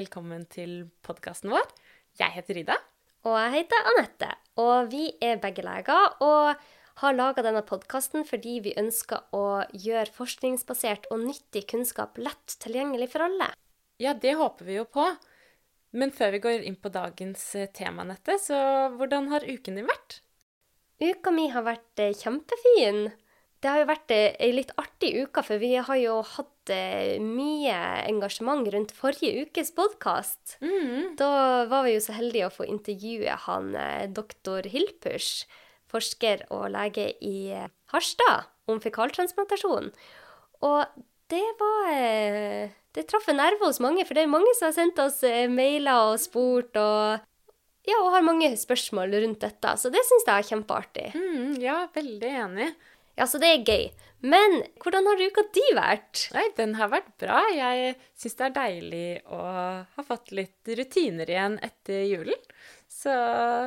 velkommen til podkasten vår. Jeg heter Ida. Og jeg heter Anette. Og vi er begge leger og har laga denne podkasten fordi vi ønsker å gjøre forskningsbasert og nyttig kunnskap lett tilgjengelig for alle. Ja, det håper vi jo på. Men før vi går inn på dagens eh, tema, Anette, så hvordan har uken din vært? Uka mi har vært eh, kjempefin. Det har jo vært eh, ei litt artig uke, for vi har jo hatt eh, mye engasjement rundt forrige ukes podkast. Mm. Da var vi jo så heldige å få intervjue han eh, doktor Hilpers, forsker og lege i Harstad, om fekaltransplantasjon. Og det var Det traff en nerve hos mange, for det er mange som har sendt oss mailer og spurt og ja, og har mange spørsmål rundt dette. Så det syns jeg er kjempeartig. Mm, ja, veldig enig. Ja, så det er gøy. Men hvordan har uka di vært? Nei, den har vært bra. Jeg syns det er deilig å ha fått litt rutiner igjen etter julen. Så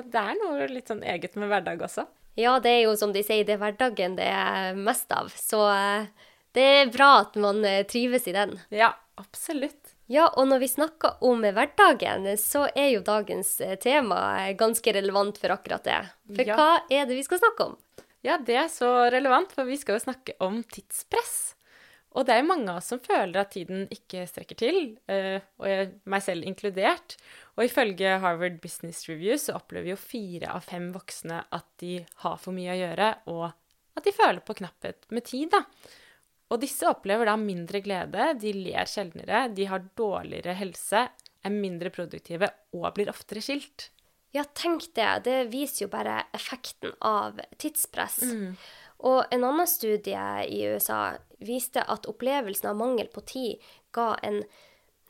det er noe litt sånn eget med hverdag også. Ja, det er jo som de sier, det er hverdagen det er mest av. Så eh, det er bra at man eh, trives i den. Ja, absolutt. Ja, og når vi snakker om hverdagen, så er jo dagens eh, tema ganske relevant for akkurat det. For ja. hva er det vi skal snakke om? Ja, det er så relevant, for vi skal jo snakke om tidspress. Og det er mange av oss som føler at tiden ikke strekker til, eh, og meg selv inkludert. Og ifølge Harvard Business Review så opplever jo fire av fem voksne at de har for mye å gjøre, og at de føler på knapphet med tid, da. Og disse opplever da mindre glede, de ler sjeldnere, de har dårligere helse, er mindre produktive og blir oftere skilt. Ja, tenk det. Det viser jo bare effekten av tidspress. Mm. Og en annen studie i USA viste at opplevelsen av mangel på tid ga en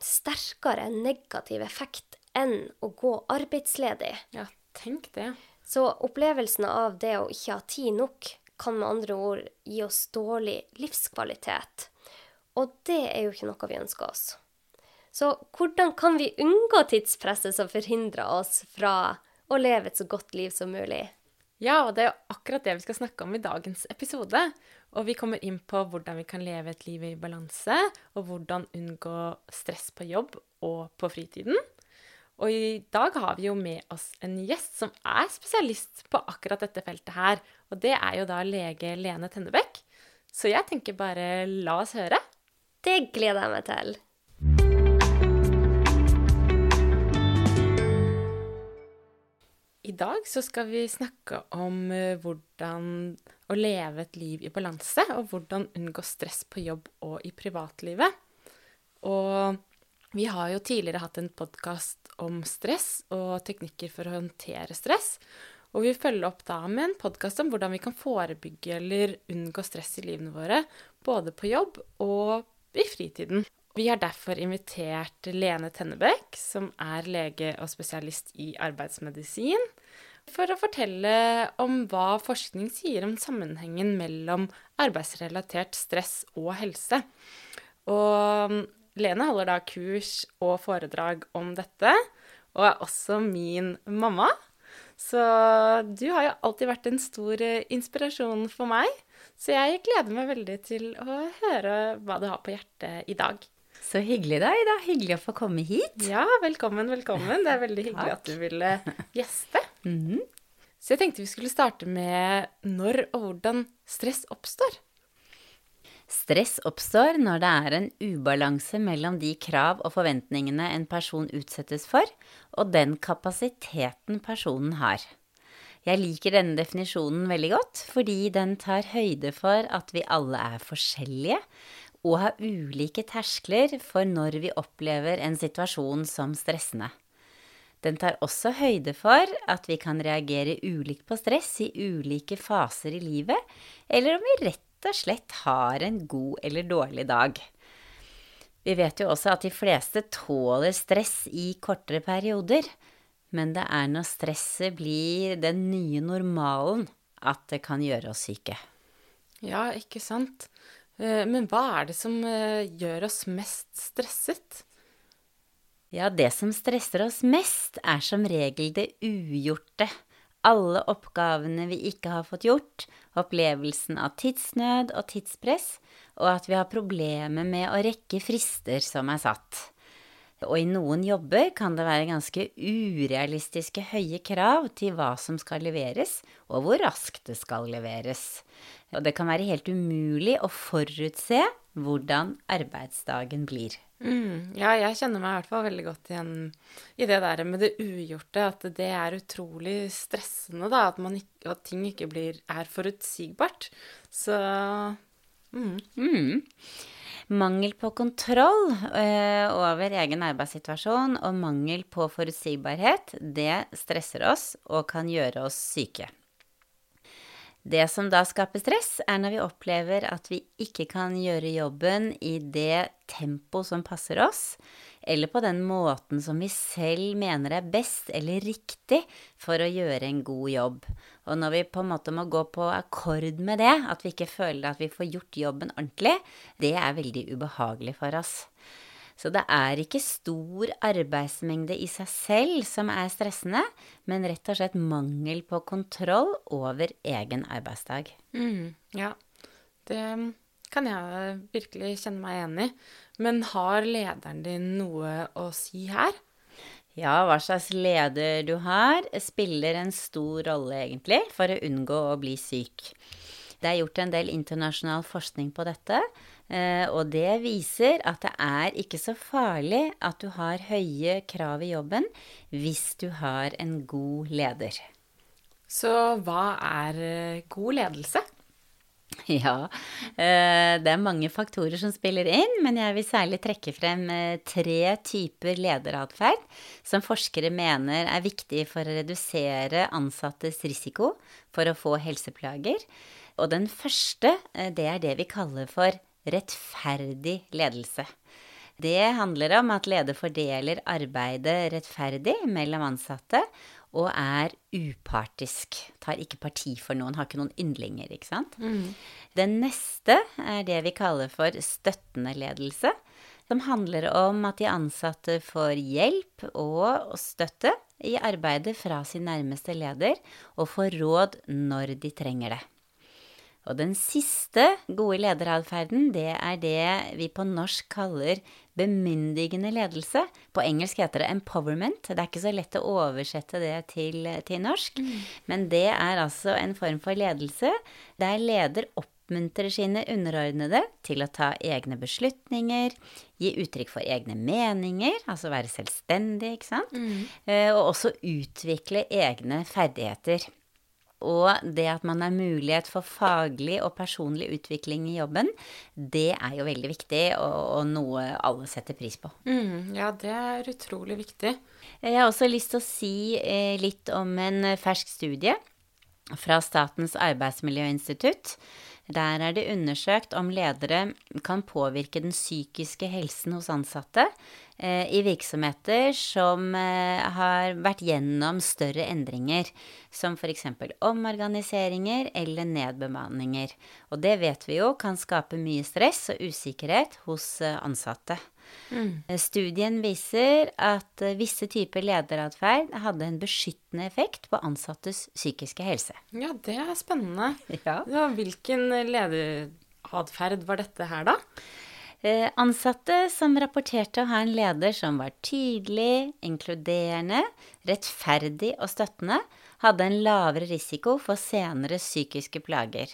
sterkere negativ effekt enn å gå arbeidsledig. Ja, tenk det. Så opplevelsen av det å ikke ha tid nok kan med andre ord gi oss dårlig livskvalitet. Og det er jo ikke noe vi ønsker oss. Så hvordan kan vi unngå tidspresset som forhindrer oss fra å leve et så godt liv som mulig? Ja, og det er jo akkurat det vi skal snakke om i dagens episode. Og vi kommer inn på hvordan vi kan leve et liv i balanse, og hvordan unngå stress på jobb og på fritiden. Og i dag har vi jo med oss en gjest som er spesialist på akkurat dette feltet her. Og det er jo da lege Lene Tennebekk. Så jeg tenker bare la oss høre. Det gleder jeg meg til. I dag så skal vi snakke om uh, hvordan å leve et liv i balanse, og hvordan unngå stress på jobb og i privatlivet. Og vi har jo tidligere hatt en podkast om stress og teknikker for å håndtere stress. Og vi følger opp da med en podkast om hvordan vi kan forebygge eller unngå stress i livene våre, både på jobb og i fritiden. Vi har derfor invitert Lene Tennebekk, som er lege og spesialist i arbeidsmedisin, for å fortelle om hva forskning sier om sammenhengen mellom arbeidsrelatert stress og helse. Og Lene holder da kurs og foredrag om dette, og er også min mamma. Så du har jo alltid vært en stor inspirasjon for meg. Så jeg gleder meg veldig til å høre hva du har på hjertet i dag. Så hyggelig, da, Ida. Hyggelig å få komme hit. Ja, velkommen, velkommen. Det er veldig hyggelig at du ville gjeste. Mm -hmm. Så jeg tenkte vi skulle starte med når og hvordan stress oppstår. Stress oppstår når det er en ubalanse mellom de krav og forventningene en person utsettes for, og den kapasiteten personen har. Jeg liker denne definisjonen veldig godt, fordi den tar høyde for at vi alle er forskjellige, og ha ulike terskler for når vi opplever en situasjon som stressende. Den tar også høyde for at vi kan reagere ulikt på stress i ulike faser i livet, eller om vi rett og slett har en god eller dårlig dag. Vi vet jo også at de fleste tåler stress i kortere perioder, men det er når stresset blir den nye normalen at det kan gjøre oss syke. Ja, ikke sant. Eh, men hva er det som eh, gjør oss mest stresset? Ja, det som stresser oss mest, er som regel det ugjorte. Alle oppgavene vi ikke har fått gjort, opplevelsen av tidsnød og tidspress, og at vi har problemer med å rekke frister som er satt. Og i noen jobber kan det være ganske urealistiske høye krav til hva som skal leveres, og hvor raskt det skal leveres. Og det kan være helt umulig å forutse hvordan arbeidsdagen blir. Mm, ja, jeg kjenner meg i hvert fall veldig godt igjen i det der med det ugjorte. At det er utrolig stressende, da. At, ikke, at ting ikke blir, er forutsigbart. Så mm. Mm. Mangel på kontroll eh, over egen arbeidssituasjon og mangel på forutsigbarhet, det stresser oss og kan gjøre oss syke. Det som da skaper stress, er når vi opplever at vi ikke kan gjøre jobben i det tempo som passer oss, eller på den måten som vi selv mener er best eller riktig for å gjøre en god jobb. Og når vi på en måte må gå på akkord med det, at vi ikke føler at vi får gjort jobben ordentlig, det er veldig ubehagelig for oss. Så det er ikke stor arbeidsmengde i seg selv som er stressende, men rett og slett mangel på kontroll over egen arbeidsdag. Mm, ja, det kan jeg virkelig kjenne meg igjen i. Men har lederen din noe å si her? Ja, hva slags leder du har, spiller en stor rolle, egentlig, for å unngå å bli syk. Det er gjort en del internasjonal forskning på dette, og det viser at det er ikke så farlig at du har høye krav i jobben hvis du har en god leder. Så hva er eh, god ledelse? Ja, eh, det er mange faktorer som spiller inn, men jeg vil særlig trekke frem tre typer lederatferd som forskere mener er viktig for å redusere ansattes risiko for å få helseplager. Og den første, det er det vi kaller for rettferdig ledelse. Det handler om at leder fordeler arbeidet rettferdig mellom ansatte og er upartisk. Tar ikke parti for noen, har ikke noen yndlinger, ikke sant. Mm. Den neste er det vi kaller for støttende ledelse. Som handler om at de ansatte får hjelp og støtte i arbeidet fra sin nærmeste leder, og får råd når de trenger det. Og den siste gode lederatferden, det er det vi på norsk kaller bemyndigende ledelse. På engelsk heter det empowerment. Det er ikke så lett å oversette det til, til norsk. Mm. Men det er altså en form for ledelse der leder oppmuntrer sine underordnede til å ta egne beslutninger, gi uttrykk for egne meninger, altså være selvstendig, ikke sant, mm. Eh, og også utvikle egne ferdigheter. Og det at man har mulighet for faglig og personlig utvikling i jobben, det er jo veldig viktig, og, og noe alle setter pris på. Mm, ja, det er utrolig viktig. Jeg har også lyst til å si eh, litt om en fersk studie fra Statens arbeidsmiljøinstitutt. Der er det undersøkt om ledere kan påvirke den psykiske helsen hos ansatte Eh, i virksomheter som eh, har vært gjennom større endringer, som f.eks. omorganiseringer eller nedbemanninger. Og det vet vi jo kan skape mye stress og usikkerhet hos eh, ansatte. Mm. Studien viser at visse typer lederatferd hadde en beskyttende effekt på ansattes psykiske helse. Ja, det er spennende. Ja. Ja, hvilken lederatferd var dette her, da? Eh, ansatte som rapporterte å ha en leder som var tydelig, inkluderende, rettferdig og støttende, hadde en lavere risiko for senere psykiske plager.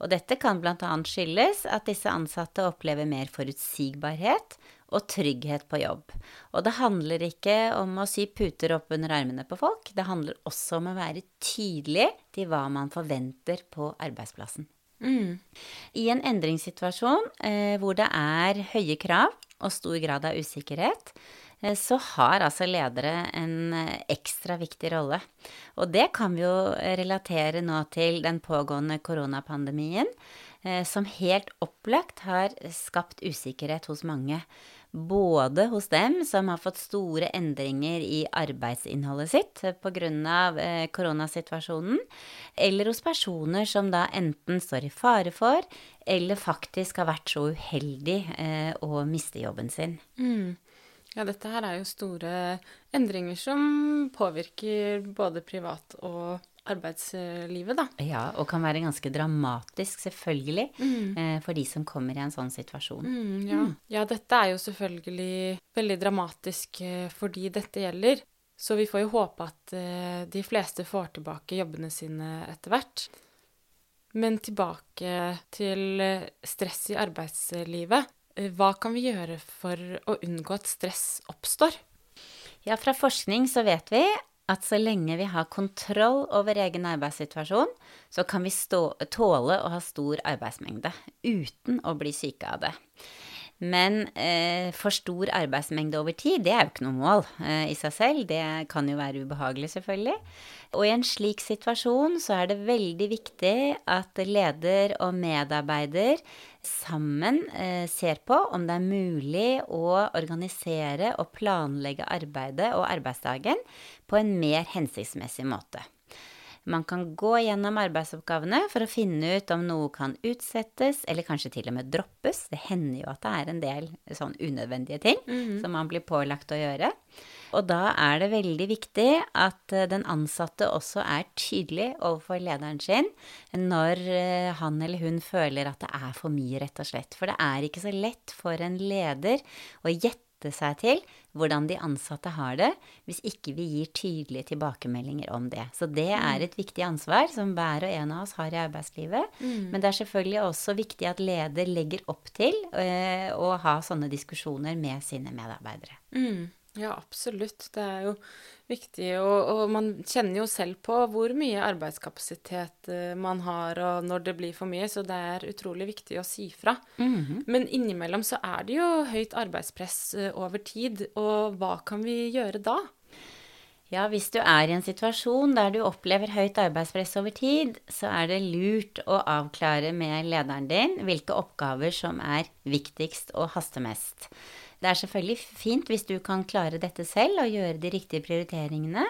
Og dette kan bl.a. skyldes at disse ansatte opplever mer forutsigbarhet og trygghet på jobb. Og det handler ikke om å sy puter opp under armene på folk, det handler også om å være tydelig til hva man forventer på arbeidsplassen. Mm. I en endringssituasjon eh, hvor det er høye krav og stor grad av usikkerhet, eh, så har altså ledere en eh, ekstra viktig rolle. Og det kan vi jo relatere nå til den pågående koronapandemien, eh, som helt opplagt har skapt usikkerhet hos mange både hos dem som har fått store endringer i arbeidsinnholdet sitt pga. Eh, koronasituasjonen, eller hos personer som da enten står i fare for, eller faktisk har vært så uheldig eh, å miste jobben sin. Mm. Ja, dette her er jo store endringer som påvirker både privat og arbeidslivet, da. Ja, og kan være ganske dramatisk, selvfølgelig, mm. for de som kommer i en sånn situasjon. Mm, ja. ja, dette er jo selvfølgelig veldig dramatisk fordi for de dette gjelder. Så vi får jo håpe at eh, de fleste får tilbake jobbene sine etter hvert. Men tilbake til eh, stress i arbeidslivet. Eh, Hva kan vi gjøre for å unngå at stress oppstår? Ja, fra forskning så vet vi at så lenge vi har kontroll over egen arbeidssituasjon, så kan vi stå, tåle å ha stor arbeidsmengde uten å bli syke av det. Men eh, for stor arbeidsmengde over tid, det er jo ikke noe mål eh, i seg selv. Det kan jo være ubehagelig, selvfølgelig. Og i en slik situasjon så er det veldig viktig at leder og medarbeider sammen eh, ser på om det er mulig å organisere og planlegge arbeidet og arbeidsdagen på en mer hensiktsmessig måte. Man kan gå gjennom arbeidsoppgavene for å finne ut om noe kan utsettes, eller kanskje til og med droppes. Det hender jo at det er en del sånn unødvendige ting som man blir pålagt å gjøre. Og da er det veldig viktig at eh, den ansatte også er tydelig overfor lederen sin når eh, han eller hun føler at det er for mye, rett og slett. For det er ikke så lett for en leder å gjette seg til hvordan de ansatte har det, hvis ikke vi gir tydelige tilbakemeldinger om det. Så det er et viktig ansvar som hver og en av oss har i arbeidslivet. Men det er selvfølgelig også viktig at leder legger opp til eh, å ha sånne diskusjoner med sine medarbeidere. Mm. Ja, absolutt. Det er jo viktig. Og, og man kjenner jo selv på hvor mye arbeidskapasitet eh, man har, og når det blir for mye, så det er utrolig viktig å si fra. Men innimellom så er det jo høyt arbeidspress eh, over tid, og hva kan vi gjøre da? Ja, hvis du er i en situasjon der du opplever høyt arbeidspress over tid, så er det lurt å avklare med lederen din hvilke oppgaver som er viktigst og haster mest. Det er selvfølgelig fint hvis du kan klare dette selv og gjøre de riktige prioriteringene.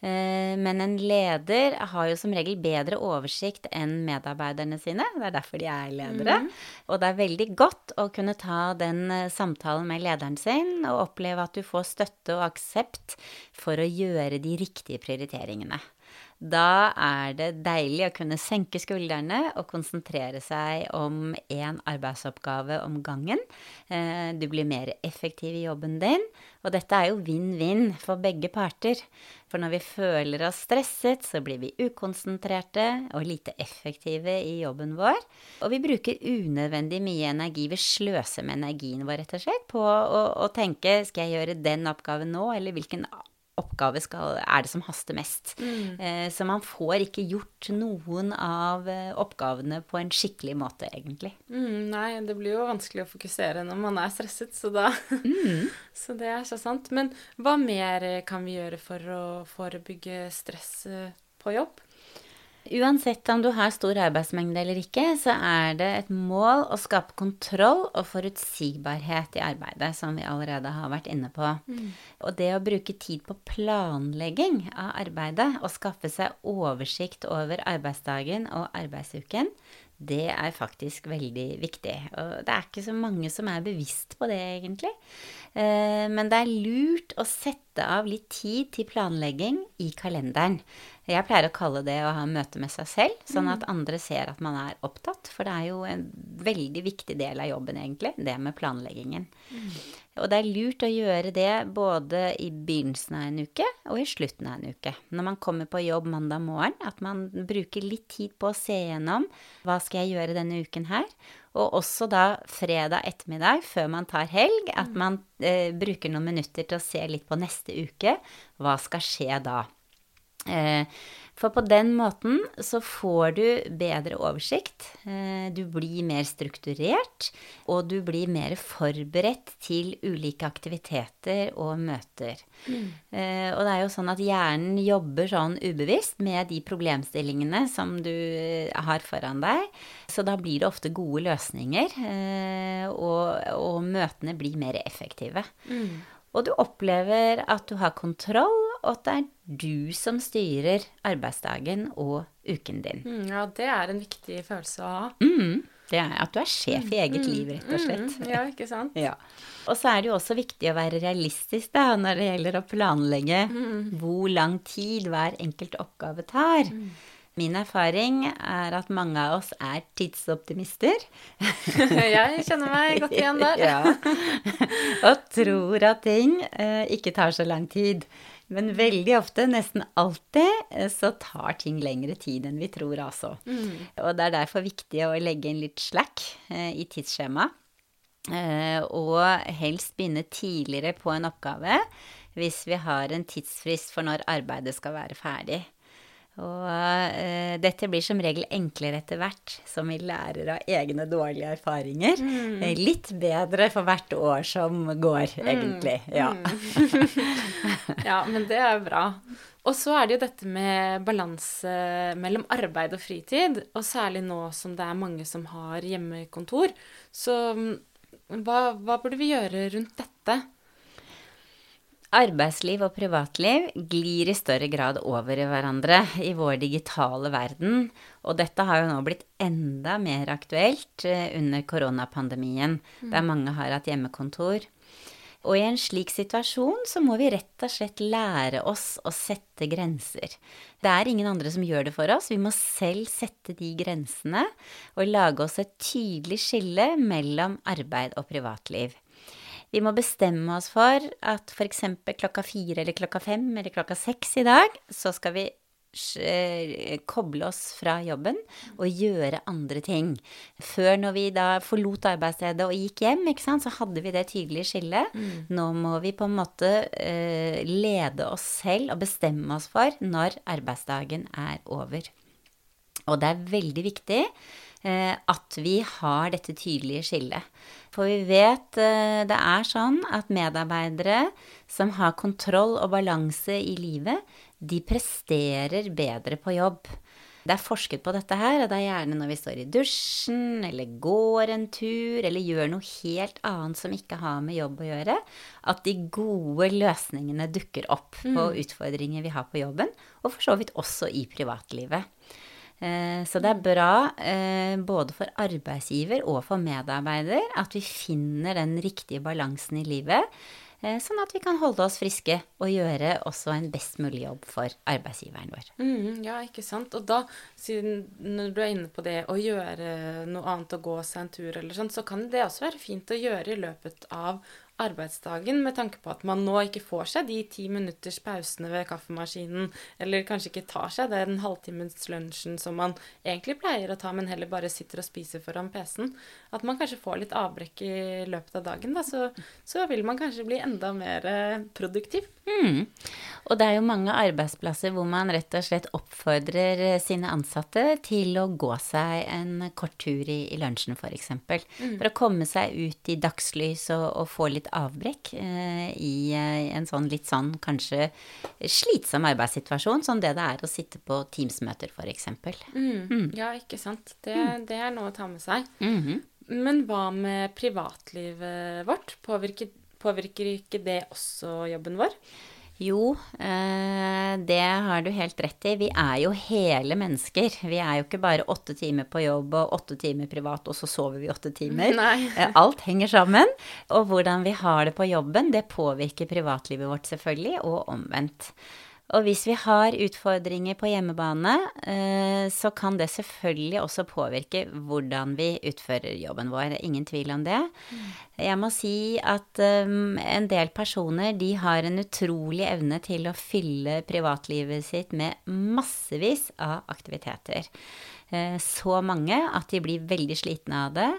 Eh, Men en leder har jo som regel bedre oversikt enn medarbeiderne sine. Det er derfor de er ledere. Og det er veldig godt å kunne ta den eh, samtalen med lederen sin og oppleve at du får støtte og aksept for å gjøre de riktige prioriteringene. Da er det deilig å kunne senke skuldrene og konsentrere seg om én arbeidsoppgave om gangen. Eh, Du blir mer effektiv i jobben din, og dette er jo vinn-vinn for begge parter. For når vi føler oss stresset, så blir vi ukonsentrerte og lite effektive i jobben vår. Og vi bruker unødvendig mye energi. Vi sløser med energien vår, rett og slett, på å, å tenke skal jeg gjøre den oppgaven nå, eller hvilken oppgave skal, er det som haster mest. Eh, Så man får ikke gjort noen av eh, oppgavene på en skikkelig måte, egentlig. Mm, nei, det blir jo vanskelig å fokusere når man er stresset, så da Så det er så sant. Men hva mer kan vi gjøre for å forebygge stress eh, på jobb? Uansett om du har stor arbeidsmengde eller ikke, så er det et mål å skape kontroll og forutsigbarhet i arbeidet, som vi allerede har vært inne på. Og det å bruke tid på planlegging av arbeidet og skaffe seg oversikt over arbeidsdagen og arbeidsuken, det er faktisk veldig viktig. Og det er ikke så mange som er bevisst på det, egentlig. Eh, Men det er lurt å sette av litt tid til planlegging i kalenderen. Jeg pleier å kalle det å ha møte med seg selv, sånn at andre ser at man er opptatt. For det er jo en veldig viktig del av jobben, egentlig, det med planleggingen. Og det er lurt å gjøre det både i begynnelsen av en uke og i slutten av en uke. Når man kommer på jobb mandag morgen, at man bruker litt tid på å se gjennom hva skal jeg gjøre denne uken her. Og også da fredag ettermiddag før man tar helg, at man eh, bruker noen minutter til å se litt på neste uke. Hva skal skje da? Eh, For på den måten så får du bedre oversikt, eh, du blir mer strukturert, og du blir mer forberedt til ulike aktiviteter og møter. Mm. Og det er jo sånn at hjernen jobber sånn ubevisst med de problemstillingene som du eh, har foran deg, så da blir det ofte gode løsninger, eh, og, og møtene blir mer effektive. Og du opplever at du har kontroll, og at det er du som styrer arbeidsdagen og uken din. Mm, ja, det er en viktig følelse å ha. Mm. Det er at du er sjef i eget liv, rett og slett. Mm, ja, ikke sant? Ja. Og så er det jo også viktig å være realistisk da, når det gjelder å planlegge hvor lang tid hver enkelt oppgave tar. Min erfaring er at mange av oss er tidsoptimister. jeg kjenner meg godt igjen der. ja. Og tror at ting eh, ikke tar så lang tid. Men veldig ofte, nesten alltid, eh, så tar ting lengre tid enn vi tror, altså. Og det er derfor viktig å legge inn litt slack eh, i tidsskjemaet. Eh, og helst begynne tidligere på en oppgave hvis vi har en tidsfrist for når arbeidet skal være ferdig. Og uh, dette blir som regel enklere etter hvert som vi lærer av egne dårlige erfaringer. Mm. Litt bedre for hvert år som går, egentlig. Ja. Ja, men det er bra. Og så er det jo dette med balanse mellom arbeid og fritid, og særlig nå som det er mange som har hjemmekontor. Så mm, hva, hva burde vi gjøre rundt dette? Arbeidsliv og privatliv glir i større grad over i hverandre i vår digitale verden, og dette har jo nå blitt enda mer aktuelt eh, under koronapandemien, der mange har hatt hjemmekontor. Og i en slik situasjon så må vi rett og slett lære oss å sette grenser. Det er ingen andre som gjør det for oss, vi må selv sette de grensene og lage oss et tydelig skille mellom arbeid og privatliv. Vi må bestemme oss for at f.eks. klokka fire eller klokka fem eller klokka seks i dag, så skal vi eh, koble oss fra jobben og gjøre andre ting. Før når vi da forlot arbeidsstedet og gikk hjem, ikke sant, så hadde vi det tydelige skillet. Nå må vi på en måte uh, lede oss selv og bestemme oss for når arbeidsdagen er over. Og det er veldig viktig at vi har dette tydelige skillet. For vi vet eh, det er sånn at medarbeidere som har kontroll og balanse i livet, de presterer bedre på jobb. Det er forsket på dette her, og det er gjerne når vi står i dusjen, eller går en tur, eller gjør noe helt annet som ikke har med jobb å gjøre, at de gode løsningene dukker opp på utfordringer vi har på jobben, og for så vidt også i privatlivet. Eh, Så det er bra eh, både for arbeidsgiver og for medarbeider at vi finner den riktige balansen i livet, eh, sånn at vi kan holde oss friske og gjøre også en best mulig jobb for arbeidsgiveren vår. Mm, ja, ikke sant. Og da, siden når du er inne på det å gjøre noe annet, og gå seg en tur eller sånn, så kan det også være fint å gjøre i løpet av arbeidsdagen, med tanke på at man nå ikke får seg de ti minutters pausene ved kaffemaskinen, eller kanskje ikke tar seg den halvtimens lunsjen som man egentlig pleier å ta, men heller bare sitter og spiser foran PC-en. At man kanskje får litt avbrekk i løpet av dagen, da, så, så vil man kanskje bli enda mer eh, produktiv. Mm. Og det er jo mange arbeidsplasser hvor man rett og slett oppfordrer eh, sine ansatte til å gå seg en kort tur i, i lunsjen, f.eks. For, for å komme seg ut i dagslys og, og få litt avbrekk eh, i eh, en sånn litt sånn kanskje slitsom arbeidssituasjon, som det det er å sitte på Teams-møter, f.eks. Mm. Ja, ikke sant. Det, det er noe å ta med seg. Mhm. Men hva med privatlivet vårt? Påvirker, påvirker ikke det også jobben vår? Jo, eh, det har du helt rett i. Vi er jo hele mennesker. Vi er jo ikke bare åtte timer på jobb og åtte timer privat, og så sover vi åtte timer. Nei. Eh, Alt henger sammen. Og hvordan vi har det på jobben, det påvirker privatlivet vårt selvfølgelig, og omvendt. Og hvis vi har utfordringer på hjemmebane, eh, så kan det selvfølgelig også påvirke hvordan vi utfører jobben vår. Ingen tvil om det. Jeg må si at um, en del personer de har en utrolig evne til å fylle privatlivet sitt med massevis av aktiviteter. Eh, Så mange at de blir veldig slitne av det,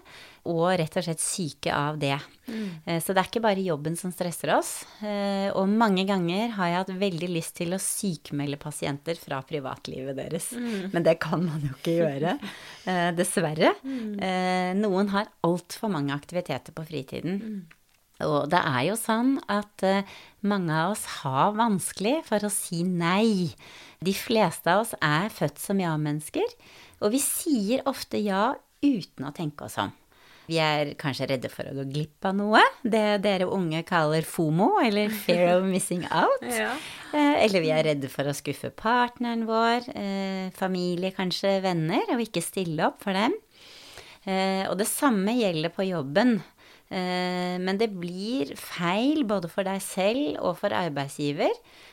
og rett og slett syke av det. Mm. Så det er ikke bare jobben som stresser oss. eh, Og mange ganger har jeg hatt veldig lyst til å sykmelde pasienter fra privatlivet deres. Men det kan man jo ikke gjøre, eh, dessverre. Mm. Noen har altfor mange aktiviteter på fritiden. Og det er jo sånn at eh, mange av oss har vanskelig for å si nei. De fleste av oss er født som ja-mennesker, og vi sier ofte ja uten å tenke oss om. Vi er kanskje redde for å gå glipp av noe, det dere unge kaller FOMO, eller fear of missing out. Ja. Eh, Eller vi er redde for å skuffe partneren vår, eh, familie kanskje, venner, og ikke stille opp for dem. Eh, og det samme gjelder på jobben. Men det blir feil både for deg selv og for arbeidsgiver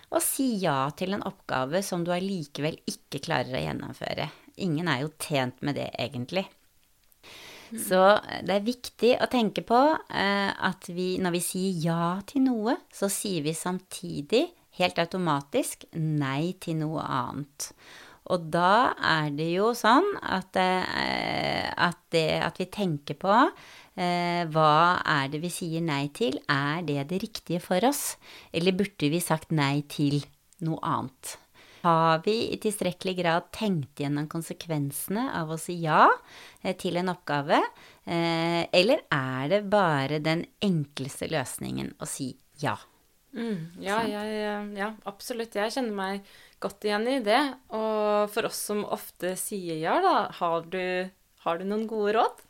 å si ja til en oppgave som du allikevel ikke klarer å gjennomføre. Ingen er jo tjent med det, egentlig. Så det er viktig å tenke på eh, at vi, når vi sier ja til noe, så sier vi samtidig helt automatisk nei til noe annet. Og da er det jo sånn at, eh, at, det, at vi tenker på eh, hva er det vi sier nei til? Er det det riktige for oss? Eller burde vi sagt nei til noe annet? Har vi i tilstrekkelig grad tenkt gjennom konsekvensene av å si ja eh, til en oppgave, eh, eller er det bare den enkleste løsningen å si ja? Mm, ja, ja, ja, absolutt. Jeg kjenner meg godt igjen i det. Og for oss som ofte sier ja, da, har du, har du noen gode råd?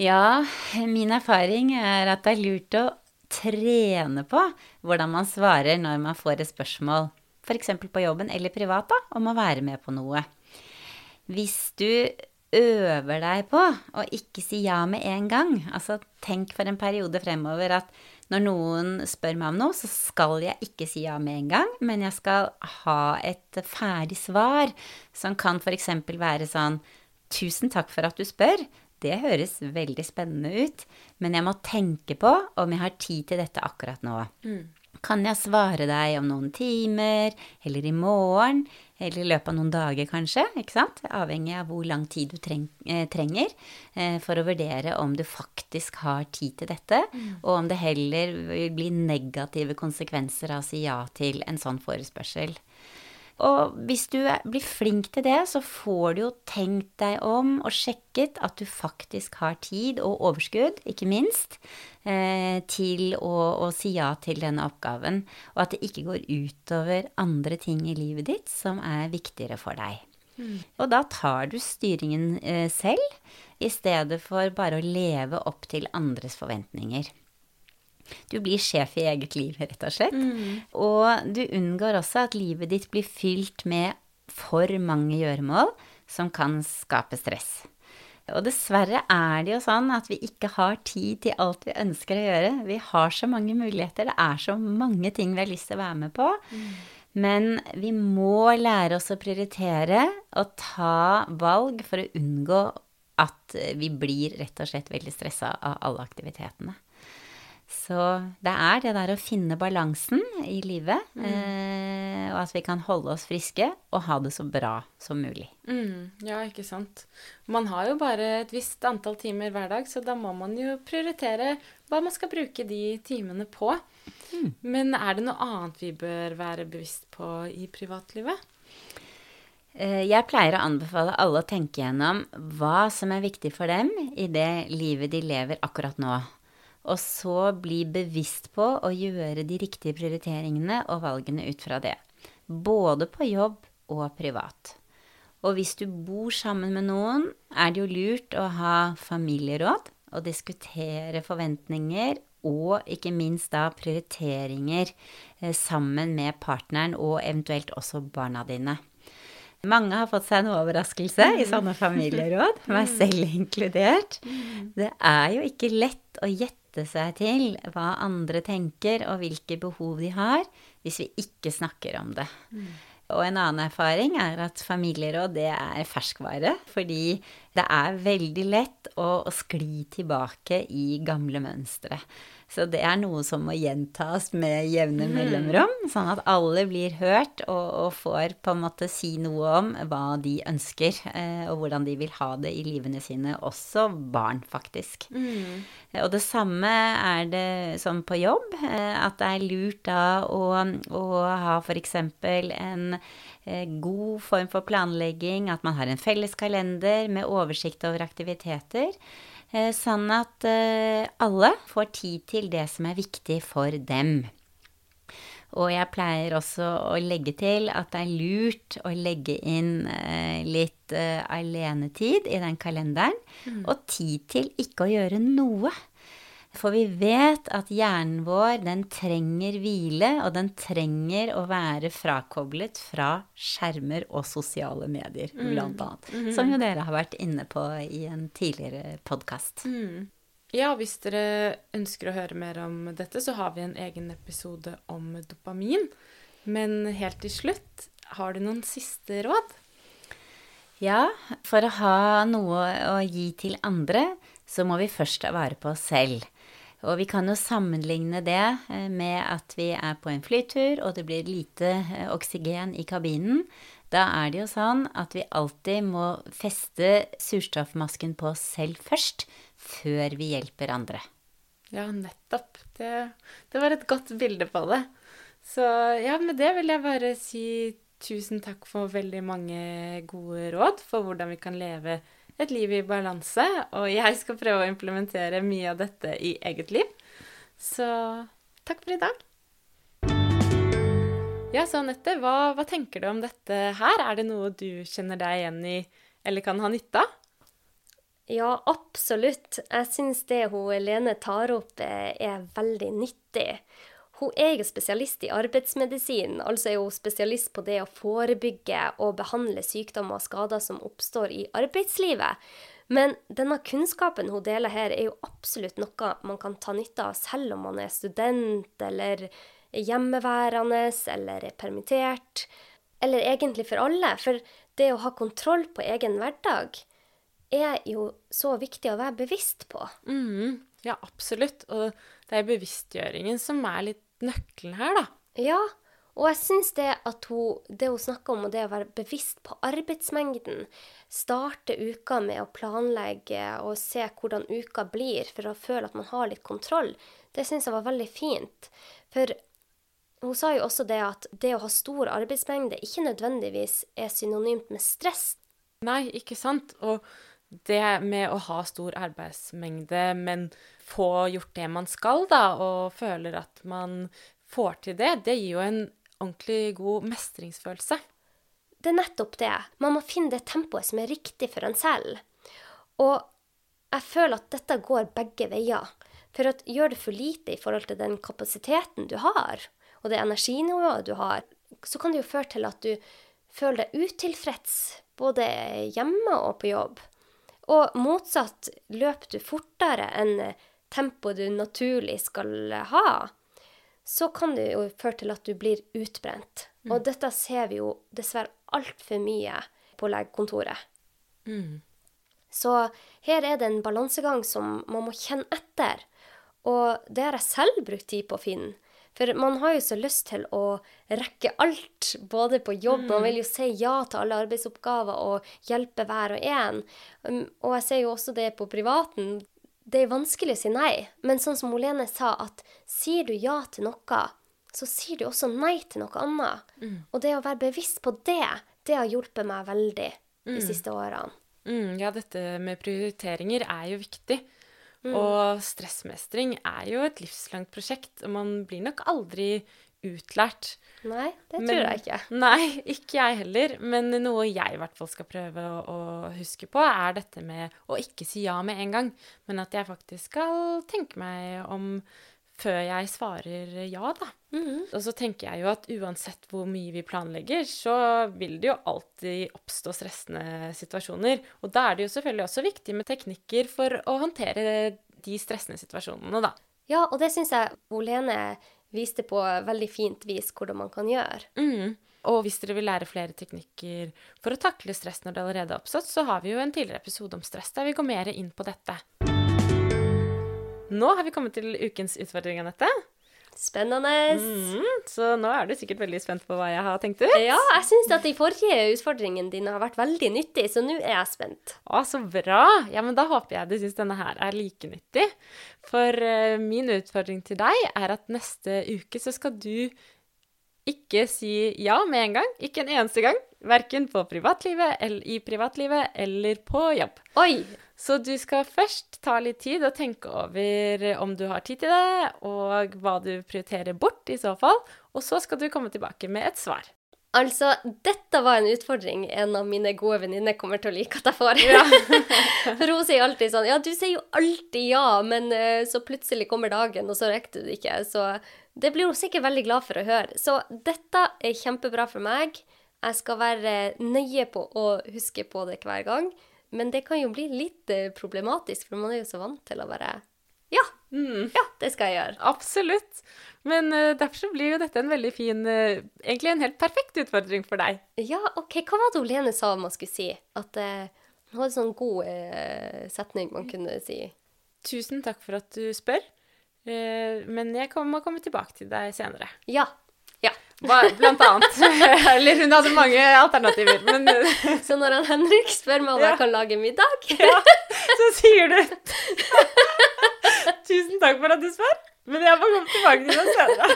Ja, min erfaring er at det er lurt å trene på hvordan man svarer når man får et spørsmål f.eks. på jobben eller privat, da, om å være med på noe. Hvis du øver deg på å ikke si ja med en gang, altså tenk for en periode fremover at når noen spør meg om noe, så skal jeg ikke si ja med en gang, men jeg skal ha et ferdig svar som kan f.eks. være sånn Tusen takk for at du spør. Det høres veldig spennende ut, men jeg må tenke på om jeg har tid til dette akkurat nå. Mm. Kan jeg svare deg om noen timer, eller i morgen, eller i løpet av noen dager kanskje? ikke sant? Avhengig av hvor lang tid du eh, trenger eh, for å vurdere om du faktisk har tid til dette, mm. og om det heller vil bli negative konsekvenser av å si ja til en sånn forespørsel. Og hvis du blir flink til det, så får du jo tenkt deg om og sjekket at du faktisk har tid og overskudd, ikke minst, eh, til å, å, si ja til denne oppgaven. Og at det ikke går utover andre ting i livet ditt som er viktigere for deg. Mm. Og da tar du styringen eh, selv, i stedet for bare å leve opp til andres forventninger. Du blir sjef i eget liv, rett og slett. Mm. Og du unngår også at livet ditt blir fylt med for mange gjøremål som kan skape stress. Og dessverre er det jo sånn at vi ikke har tid til alt vi ønsker å gjøre. Vi har så mange muligheter, det er så mange ting vi har lyst til å være med på. Mm. Men vi må lære oss å prioritere og ta valg for å unngå at vi blir rett og slett veldig stressa av alle aktivitetene. Så det er det der å finne balansen i livet, mm. eh, og at vi kan holde oss friske og ha det så bra som mulig. Mm, ja, ikke sant. Man har jo bare et visst antall timer hver dag, så da må man jo prioritere hva man skal bruke de timene på. Mm. Men er det noe annet vi bør være bevisst på i privatlivet? Eh, jeg pleier å anbefale alle å tenke gjennom hva som er viktig for dem i det livet de lever akkurat nå. Og så bli bevisst på å gjøre de riktige prioriteringene og valgene ut fra det. Både på jobb og privat. Og hvis du bor sammen med noen, er det jo lurt å ha familieråd og diskutere forventninger og ikke minst da prioriteringer eh, sammen med partneren og eventuelt også barna dine. Mange har fått seg en overraskelse i sånne familieråd, meg selv inkludert. Det er jo ikke lett å gjette lytte seg til hva andre tenker og hvilke behov de har, hvis vi ikke snakker om det. Mm. Og en annen erfaring er at familieråd det er ferskvare, fordi det er veldig lett å, å skli tilbake i gamle mønstre. Så det er noe som må gjentas med jevne mm. mellomrom, sånn at alle blir hørt og, og, får på en måte si noe om hva de ønsker, eh, og hvordan de vil ha det i livene sine, også barn, faktisk. Mm. Og det samme er det som på jobb, eh, at det er lurt da å, å ha f.eks. en eh, god form for planlegging, at man har en felles kalender med oversikt over aktiviteter. Eh, sånn at eh, alle får tid til det som er viktig for dem. Og jeg pleier også å legge til at det er lurt å legge inn eh, litt alenetid i den kalenderen, mm. og tid til ikke å gjøre noe. For vi vet at hjernen vår, den trenger hvile, og den trenger å være frakoblet fra skjermer og sosiale medier, blant annet. Som jo dere har vært inne på i en tidligere podkast. Ja, hvis dere ønsker å høre mer om dette, så har vi en egen episode om dopamin. Men helt til slutt, har du noen siste råd? Ja, for å ha noe å gi til andre, så må vi først ta vare på oss selv. Og vi kan jo sammenligne det eh, med at vi er på en flytur, og det blir lite eh, oksygen i kabinen. Da er det jo sånn at vi alltid må feste surstoffmasken på oss selv først, før vi hjelper andre. Ja, nettopp. Det, det var et godt bilde på det. Så ja, med det vil jeg bare si tusen takk for veldig mange gode råd for hvordan vi kan leve et liv i balanse. Og jeg skal prøve å implementere mye av dette i eget liv. Så takk for i dag. Ja, så Anette, hva, hva tenker du om dette her? Er det noe du kjenner deg igjen i, eller kan ha nytte av? Ja, absolutt. Jeg syns det hun Lene tar opp, eh, er veldig nyttig. Hun er jo spesialist i arbeidsmedisin, altså er hun spesialist på det å forebygge og behandle sykdommer og skader som oppstår i arbeidslivet. Men denne kunnskapen hun deler her, er jo absolutt noe man kan ta nytte av selv om man er student eller hjemmeværende eller er permittert. Eller egentlig for alle. For det å ha kontroll på egen hverdag er jo så viktig å være bevisst på. Mm, ja, absolutt. Og det er bevisstgjøringen som er litt nøkkelen her, da. Ja, og jeg syns det at hun, det hun snakker om, og det å være bevisst på arbeidsmengden, starte uka med å planlegge og se hvordan uka blir, for å føle at man har litt kontroll, det syns jeg var veldig fint. For hun sa jo også det at det å ha stor arbeidsmengde ikke nødvendigvis er synonymt med stress. Nei, ikke sant. Og det med å ha stor arbeidsmengde, men få gjort det man skal, da, og føler at man får til det, det gir jo en ordentlig god mestringsfølelse. Det er nettopp det. Man må finne det tempoet som er riktig for en selv. Og jeg føler at dette går begge veier. For at gjør du for lite i forhold til den kapasiteten du har, og det energinivået du har, så kan det jo føre til at du føler deg utilfreds både hjemme og på jobb. Og motsatt, løper du fortere enn tempoet du naturlig skal ha, så kan det jo føre til at du blir utbrent. Mm. Og dette ser vi jo dessverre altfor mye på legekontoret. Mm. Så her er det en balansegang som man må kjenne etter. Og det har jeg selv brukt tid på å finne. For man har jo så lyst til å rekke alt, både på jobb Man vil jo si ja til alle arbeidsoppgaver og hjelpe hver og en. Um, og jeg ser jo også det på privaten. Det er vanskelig å si nei, men sånn som Olene sa, at sier du ja til noe, så sier du også nei til noe annet. Mm. Og det å være bevisst på det, det har hjulpet meg veldig de mm. siste årene. Mm, ja, dette med prioriteringer er jo viktig. Mm. Og stressmestring er jo et livslangt prosjekt, og man blir nok aldri utlært. Nei, det tror men, jeg ikke. Nei, ikke jeg heller. Men noe jeg i hvert fall skal prøve å, å, huske på, er dette med å ikke si ja med en gang, men at jeg faktisk skal tenke meg om før jeg svarer ja, da. Mm -hmm. Og så tenker jeg jo at uansett hvor mye vi planlegger, så vil det jo alltid oppstå stressende situasjoner. Og da er det jo selvfølgelig også viktig med teknikker for å håndtere de stressende situasjonene, da. Ja, og det syns jeg Olene viste på veldig fint vis hvordan man kan gjøre. Mm. Og hvis dere vil lære flere teknikker for å takle stress når det allerede er oppstått, så har vi jo en tidligere episode om stress der vi går mer inn på dette. Nå har vi kommet til ukens utfordring, Anette. Spennende. Mm, så nå er du sikkert veldig spent på hva jeg har tenkt ut. Ja, jeg syns at de forrige utfordringene dine har vært veldig nyttige, så nå er jeg spent. Å, så bra. Ja, men da håper jeg du syns denne her er like nyttig. For uh, min utfordring til deg er at neste uke så skal du ikke si ja med en gang. Ikke en eneste gang. Verken på privatlivet, eller i privatlivet eller på jobb. Oi! Så du skal først ta litt tid og tenke over om du har tid til det, og hva du prioriterer bort i så fall. Og så skal du komme tilbake med et svar. Altså, dette var en utfordring en av mine gode venninner kommer til å like at jeg får. For hun sier alltid sånn Ja, du sier jo alltid ja, men eh, så plutselig kommer dagen, og så rekker du det ikke. Så det blir hun sikkert veldig glad for å høre. Så dette er kjempebra for meg. Jeg skal være nøye på å huske på det hver gang. Men det kan jo bli litt eh, problematisk, for man er jo så vant til å bare Ja, ja, det skal jeg gjøre. Absolutt. Men uh, derfor så blir jo dette en veldig fin uh, Egentlig en helt perfekt utfordring for deg. Ja, OK. Hva var det Lene sa man skulle si? At eh, hun hadde en sånn god setning man kunne si. Tusen takk for at du spør. Men jeg kommer, må komme tilbake til deg senere. Ja. Blant annet. Eller hun hadde mange alternativer, men Så når han Henrik spør meg om Ja. jeg kan lage middag ja, så sier du Tusen takk for at du spør, men jeg må komme tilbake til deg senere.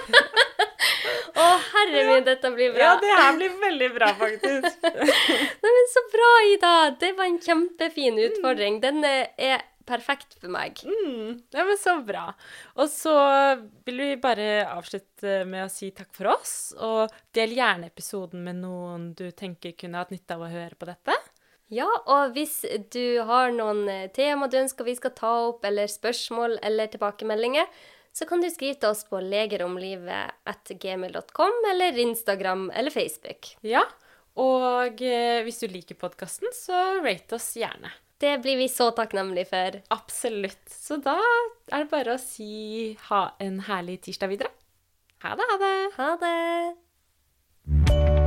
Å, herre min, dette blir bra. Ja, det her blir veldig bra, faktisk. Nei, men så bra, Ida! Det var en kjempefin utfordring. Den eh, er perfekt for meg. Mm, ja, men så bra. Og så vil vi bare avslutte med å si takk for oss, og del gjerne episoden med noen du tenker kunne hatt nytte av å høre på dette. Ja, og hvis du har noen eh, tema du ønsker vi skal ta opp, eller spørsmål eller tilbakemeldinger, så kan du skrive til oss på legeromlivet.gmil.com eller Instagram eller Facebook. Ja, og eh, hvis du liker podkasten, så rate oss gjerne. Det blir vi så takknemlige for. Absolutt. Så da er det bare å si ha en herlig tirsdag videre. Ha det, ha det. Ha det!